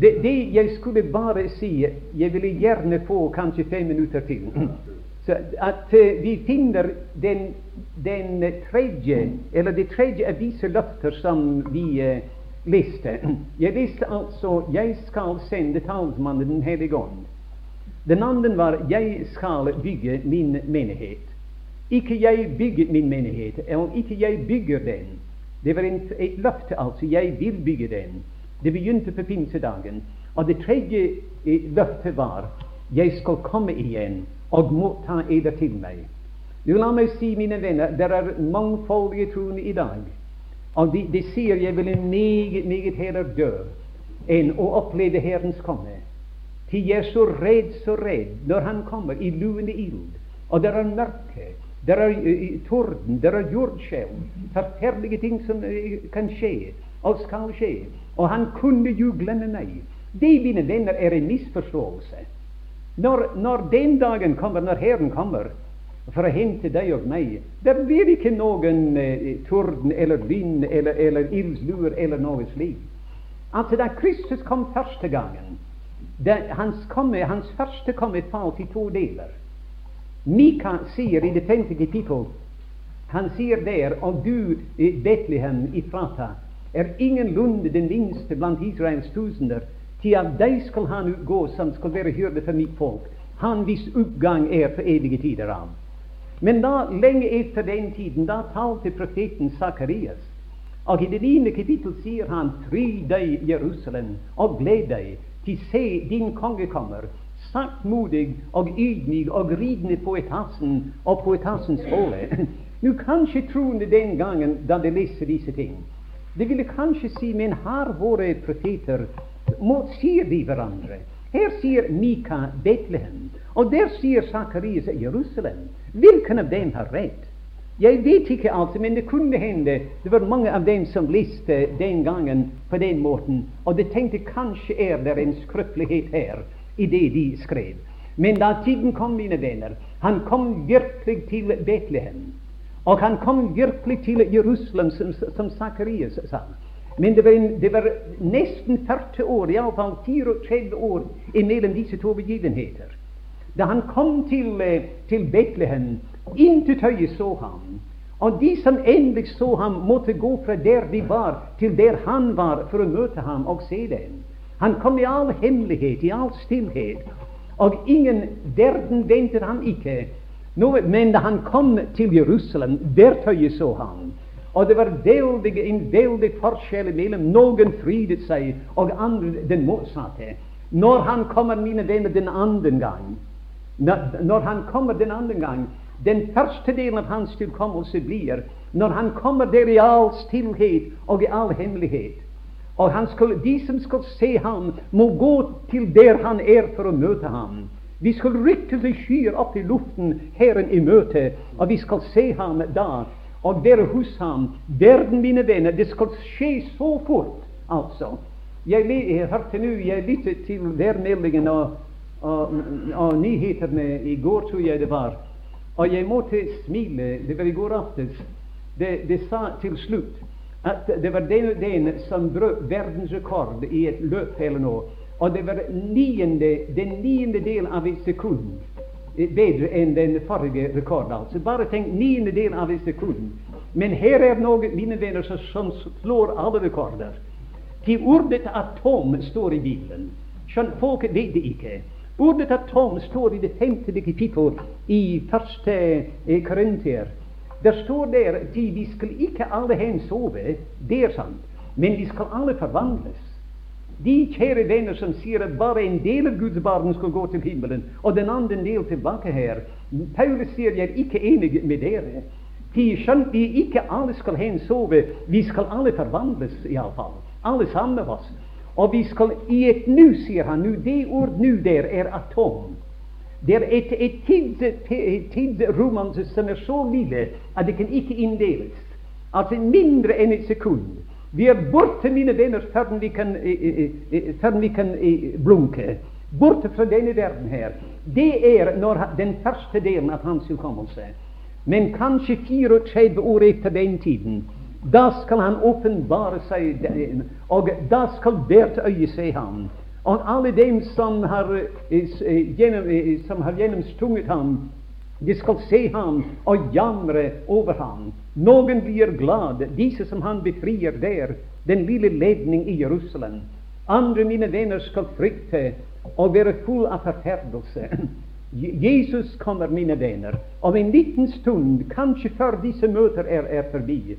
Det, det jeg skulle bare si Jeg ville gjerne få kanskje fem minutter til. At uh, vi finner den, den, tredje, eller det tredje av disse løfter som vi uh, leste. Jeg leste altså 'Jeg skal sende talsmannen Den hellige ånd'. Den andre var 'Jeg skal bygge min menighet'. Ikke jeg bygger min menighet, eller ikke jeg bygger den. Det var et løfte, altså. Jeg vil bygge den. Det begynte på pinsedagen. Og det tredje eh, løftet var jeg skal komme igjen og motta eder til meg. du La meg si, mine venner, det er mangfoldige troende i dag. Og de, de sier jeg ville meget, meget heller dø enn å oppleve Herrens komme. Jeg er så redd, så redd når Han kommer i luende ild, og det er mørke, det er torden, det er jordskjelv, forferdelige ting som kan skje og skal skje. Og Han kunne jo glemme meg. Det, mine venner, er en misforståelse. Når, når den dagen kommer, når Herren kommer for å hente deg og meg, det blir ikke noen eh, torden eller vind eller, eller ildsluer eller noe slikt. Altså, da Kristus kom første gangen det, hans, komme, hans første komme falt i to deler. Mika sier i det femte kapittel Han sier der Og du, Betlehem Frata, er ingenlunde den minste blant Israels tusener. Til at deg skal han utgå som skal være hyrde for mitt folk. Han hvis oppgang er for evige tider av. Men da, lenge etter den tiden, da talte profeten Sakarias. Og i det niende kapittel sier han, Fry deg, Jerusalem, og gled deg, til se din konge kommer, saktmodig og ydmyk og ridende på etassen og på etassens håle. Nå kanskje troende den gangen da de leser disse ting, det ville kanskje si, men har våre profeter motsier de hverandre? Her sier Mika Betlehem, og der sier Sakarias Jerusalem. Hvilken av dem har rett? Jeg vet ikke altså, men det kunne hende det var mange av dem som leste den gangen på den måten, og de tenkte kanskje er det en skrøpelighet her i det de skrev. Men da tiden kom, mine venner, han kom virkelig til Betlehem. Og han kom virkelig til Jerusalem, som, som Sakarias sa. Men det var, en, det var, nesten 40 år, iallfall 34 år, mellom disse to begivenheter. Da han kom til, eh, til Betlehem, Intet øye så ham. Og de som endelig så ham, måtte gå fra der de var, til der han var, for å møte ham og se dem. Han kom i all hemmelighet, i all stillhet, og ingen verden ventet han ikke. Men da han kom til Jerusalem, der tøyet så ham. Og det var veldig, en veldig forskjell mellom noen frydet seg og andre den motsatte. Når han kommer, mine venner, den andre gang Når han kommer den andre gang, den første delen av hans tilkommelse blir når han kommer der i all stillhet og i all hemmelighet. Og skulle, de som skal se ham, må gå til der han er for å møte ham. Vi skal rykke til skyer opp i luften Herren i møte, og vi skal se ham da og være hos ham. Verden, mine venner, det skal skje så fort, altså. Jeg, jeg hørte nå, jeg lyttet til værmeldingen og, og, og nyhetene i går, tror jeg det var. Og jeg måtte smile. Det var i går aftes. Det, det sa til slutt at det var den og den som brøt verdensrekord i et løp eller noe. Og det var niende, den niende del av et sekund bedre enn den forrige rekorden. altså. Bare tenk niende del av en sekund. Men her er noe, mine venner, som slår alle rekorder. Til ordet atom står i Bibelen. Skjønt folk vet det ikke. Ordet atom står i det femte kapittel i første Korinter. Det står der at vi skal ikke alle hen sove, det er sant, men vi skal alle forvandles. De kjære venner som sier at bare en del av Guds barn skal gå til himmelen, og den andre del tilbake her Paulus sier jeg er ikke enig med dere. De skjønte vi ikke alle skal hen sove, vi skal alle forvandles iallfall. Alle sammen av oss. Og vi skal i et nu, sier han nu, det ord nu der er atom. Det er et, et tidsrom som er så lille at det kan ikke inndeles. Altså mindre enn et sekund. Vi er borte, mine venner, før vi kan, før vi kan blunke. Borte fra denne verden her. Det er når, den første delen av hans hukommelse. Men kanskje 34 år etter den tiden da skal han åpenbare seg, og da skal hvert øye se ham. Og alle dem som har, gjennom, eh, som har gjennomstunget ham, de skal se ham og jamre over ham. Noen blir glad, disse som han befrier der, den lille ledning i Jerusalem. Andre, mine venner, skal frykte og være full av forferdelse. Jesus kommer, mine venner, om en liten stund, kanskje før disse møter er, er forbi.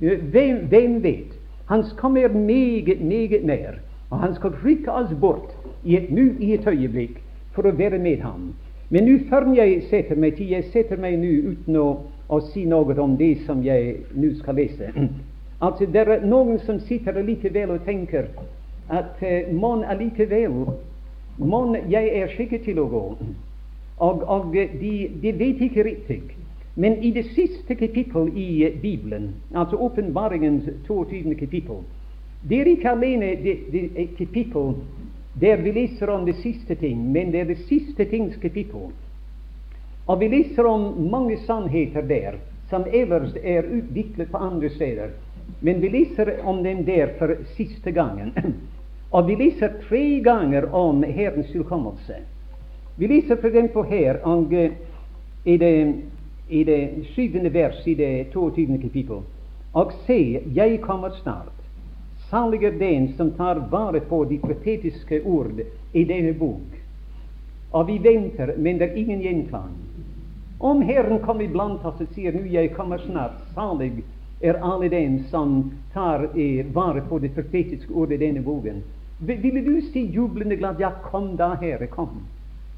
Hvem, hvem vet? Han kommer meget, meget nær, og han skal rykke oss bort i et, nu, i et øyeblikk for å være med ham. Men nå før jeg setter meg til, jeg setter meg nå uten å, å si noe om det som jeg nå skal lese. Altså, Det er noen som sitter allikevel og tenker at uh, mon allikevel Mon jeg er skikket til å gå. Og, og de, de, vet ikke riktig. Men i det siste kapittel i Bibelen, altså åpenbaringens 22. kapittel Det er ikke alene det, det kapittel der vi leser om det siste ting, men det er det siste tings kapittel. Og vi leser om mange sannheter der som ellers er utviklet på andre steder. Men vi leser om dem der for siste gangen. Og vi leser tre ganger om Herrens tilkommelse. Vi leser f.eks. her og, i, det, i det syvende vers i det 22. kapittel. Og se, jeg kommer snart. Salig er den som tar vare på de profetiske ord i denne bok. Og vi venter, men det er ingen gjenklang. Om Herren kommer iblant oss og sier nå jeg kommer snart, salig er alle dem som tar eh, vare på det profetiske ordet i denne boken. Ville du si jublende glad ja, kom da, Herre, kom.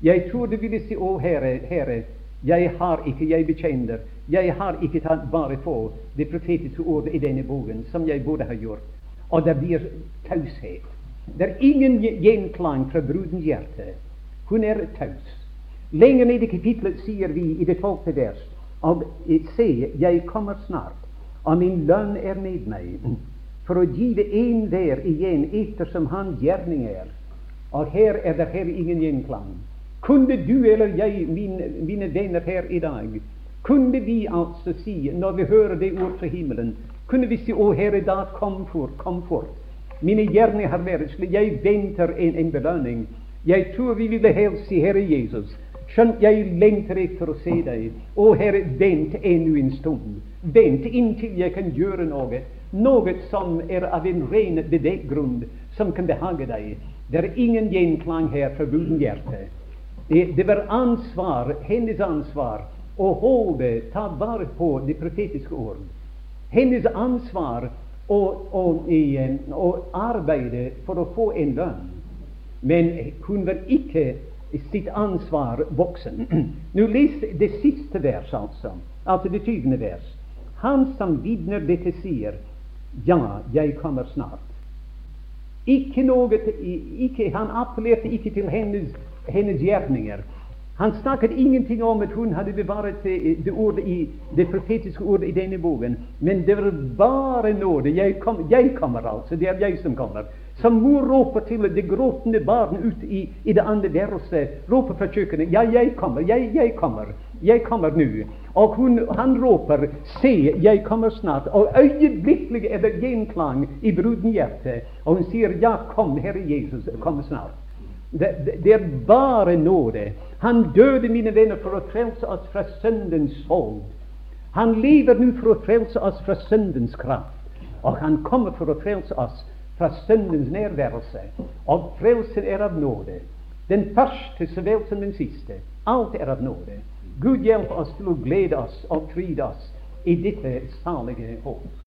Jeg tror du ville si å, Herre, Herre, jeg har ikke, jeg bekjenner, jeg har ikke tatt vare på det profetiske ordet i denne boken som jeg burde ha gjort. Og det blir taushet. Det er ingen gjenklang fra brudens hjerte. Hun er taus. Lenger nede i kapitlet sier vi i det tolvte vers og se, jeg kommer snart, og min lønn er med meg, for å give der igjen ettersom han gjerning er. Og her er det her ingen gjenklang. Kunne du eller jeg, mine, mine venner her i dag, kunne vi altså si, når vi hører det ord fra himmelen, kunne vi si 'Å Herre, da kom fort, kom fort'. Mine gjerninger har vært slik. Jeg venter en, en belønning. Jeg tror vi ville helst si 'Herre Jesus'. Skjønt jeg lengter etter å se deg. Å Herre, vent ennå en stund. Vent inntil jeg kan gjøre noe. Noe som er av en ren beveggrunn, som kan behage deg. Det er ingen gjenklang her fra hjerte. Det, det var ansvar, hennes ansvar, å holde, ta vare på det profetiske ord. Hennes ansvar å, å, og arbeide for å få en lønn. Men hun var ikke sitt ansvar voksen. Nå Les det siste vers, altså. Altså det tyvende vers. Han som vitner dette, sier Ja, jeg kommer snart. Ikke noe, ikke, han appellerte ikke til hennes, hennes gjerninger. Han snakket ingenting om at hun hadde bevaret det, det, ordet i, det profetiske ordet i denne boken. Men det var bare nåde. Jeg, kom, jeg kommer altså. Det er jeg som kommer. Som mor roper til det gråtende barn ute i, i, det andre værelset. Roper fra kjøkkenet. Ja, jeg kommer. Jeg, jeg kommer. Jeg kommer nå. Og hun, han roper, Se, jeg kommer snart. Og øyeblikkelig er det gjenklang i brudenhjertet. Og hun sier, Ja, kom, Herre Jesus, kom snart. Det, det, det, er bare nåde. Han døde, mine venner, for å frelse oss fra syndens hold. Han lever nå for å frelse oss fra syndens kraft. Og han kommer for å frelse oss fra syndens nærværelse. Og frelsen er av nåde. Den første så vel som den siste. Alt er av nåde. Gud hjelpe oss til å glede oss og fryde oss i dette salige håp.